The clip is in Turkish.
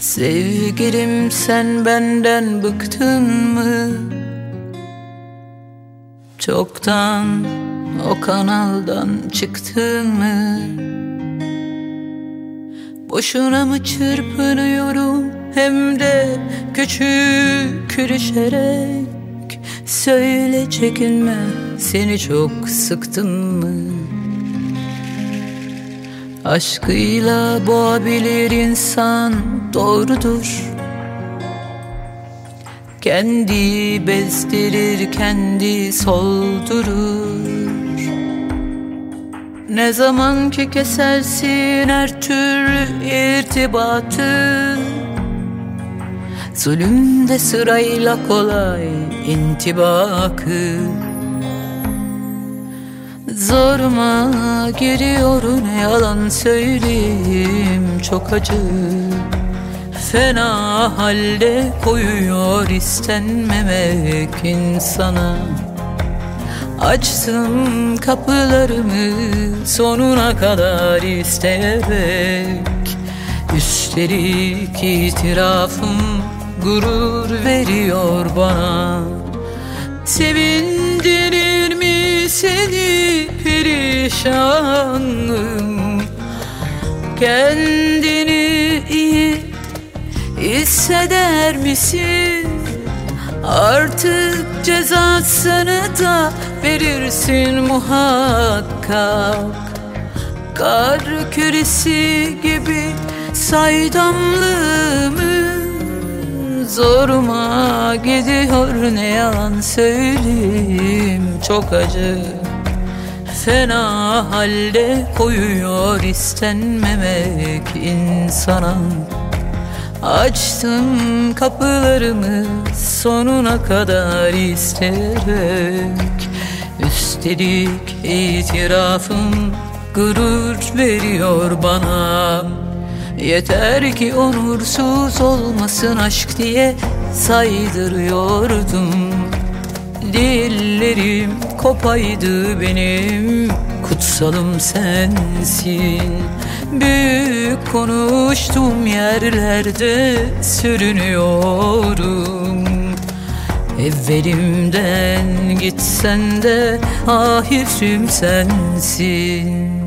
Sevgilim sen benden bıktın mı? Çoktan o kanaldan çıktın mı? Boşuna mı çırpınıyorum hem de küçük düşerek Söyle çekinme seni çok sıktım mı? Aşkıyla boğabilir insan doğrudur. Kendi bezdirir, kendi soldurur. Ne zaman ki kesersin her türlü irtibatı Zulümde sırayla kolay intibakı Zoruma giriyor ne yalan söyleyeyim. Çok acı Fena halde koyuyor istenmemek insana. Açtım kapılarımı sonuna kadar isteyerek. Üstelik itirafım gurur veriyor bana. Sevindirir seni perişanım Kendini iyi hisseder misin? Artık cezasını da verirsin muhakkak Kar küresi gibi saydamlığımı Zoruma gidiyor ne yalan söyleyeyim. Çok acı Fena halde koyuyor istenmemek insana. Açtım kapılarımı sonuna kadar isteyerek Üstelik itirafım gurur veriyor bana Yeter ki onursuz olmasın aşk diye saydırıyordum. Dillerim kopaydı benim Kutsalım sensin. Büyük konuştuğum yerlerde sürünüyorum Evvelimden gitsen de ahirim sensin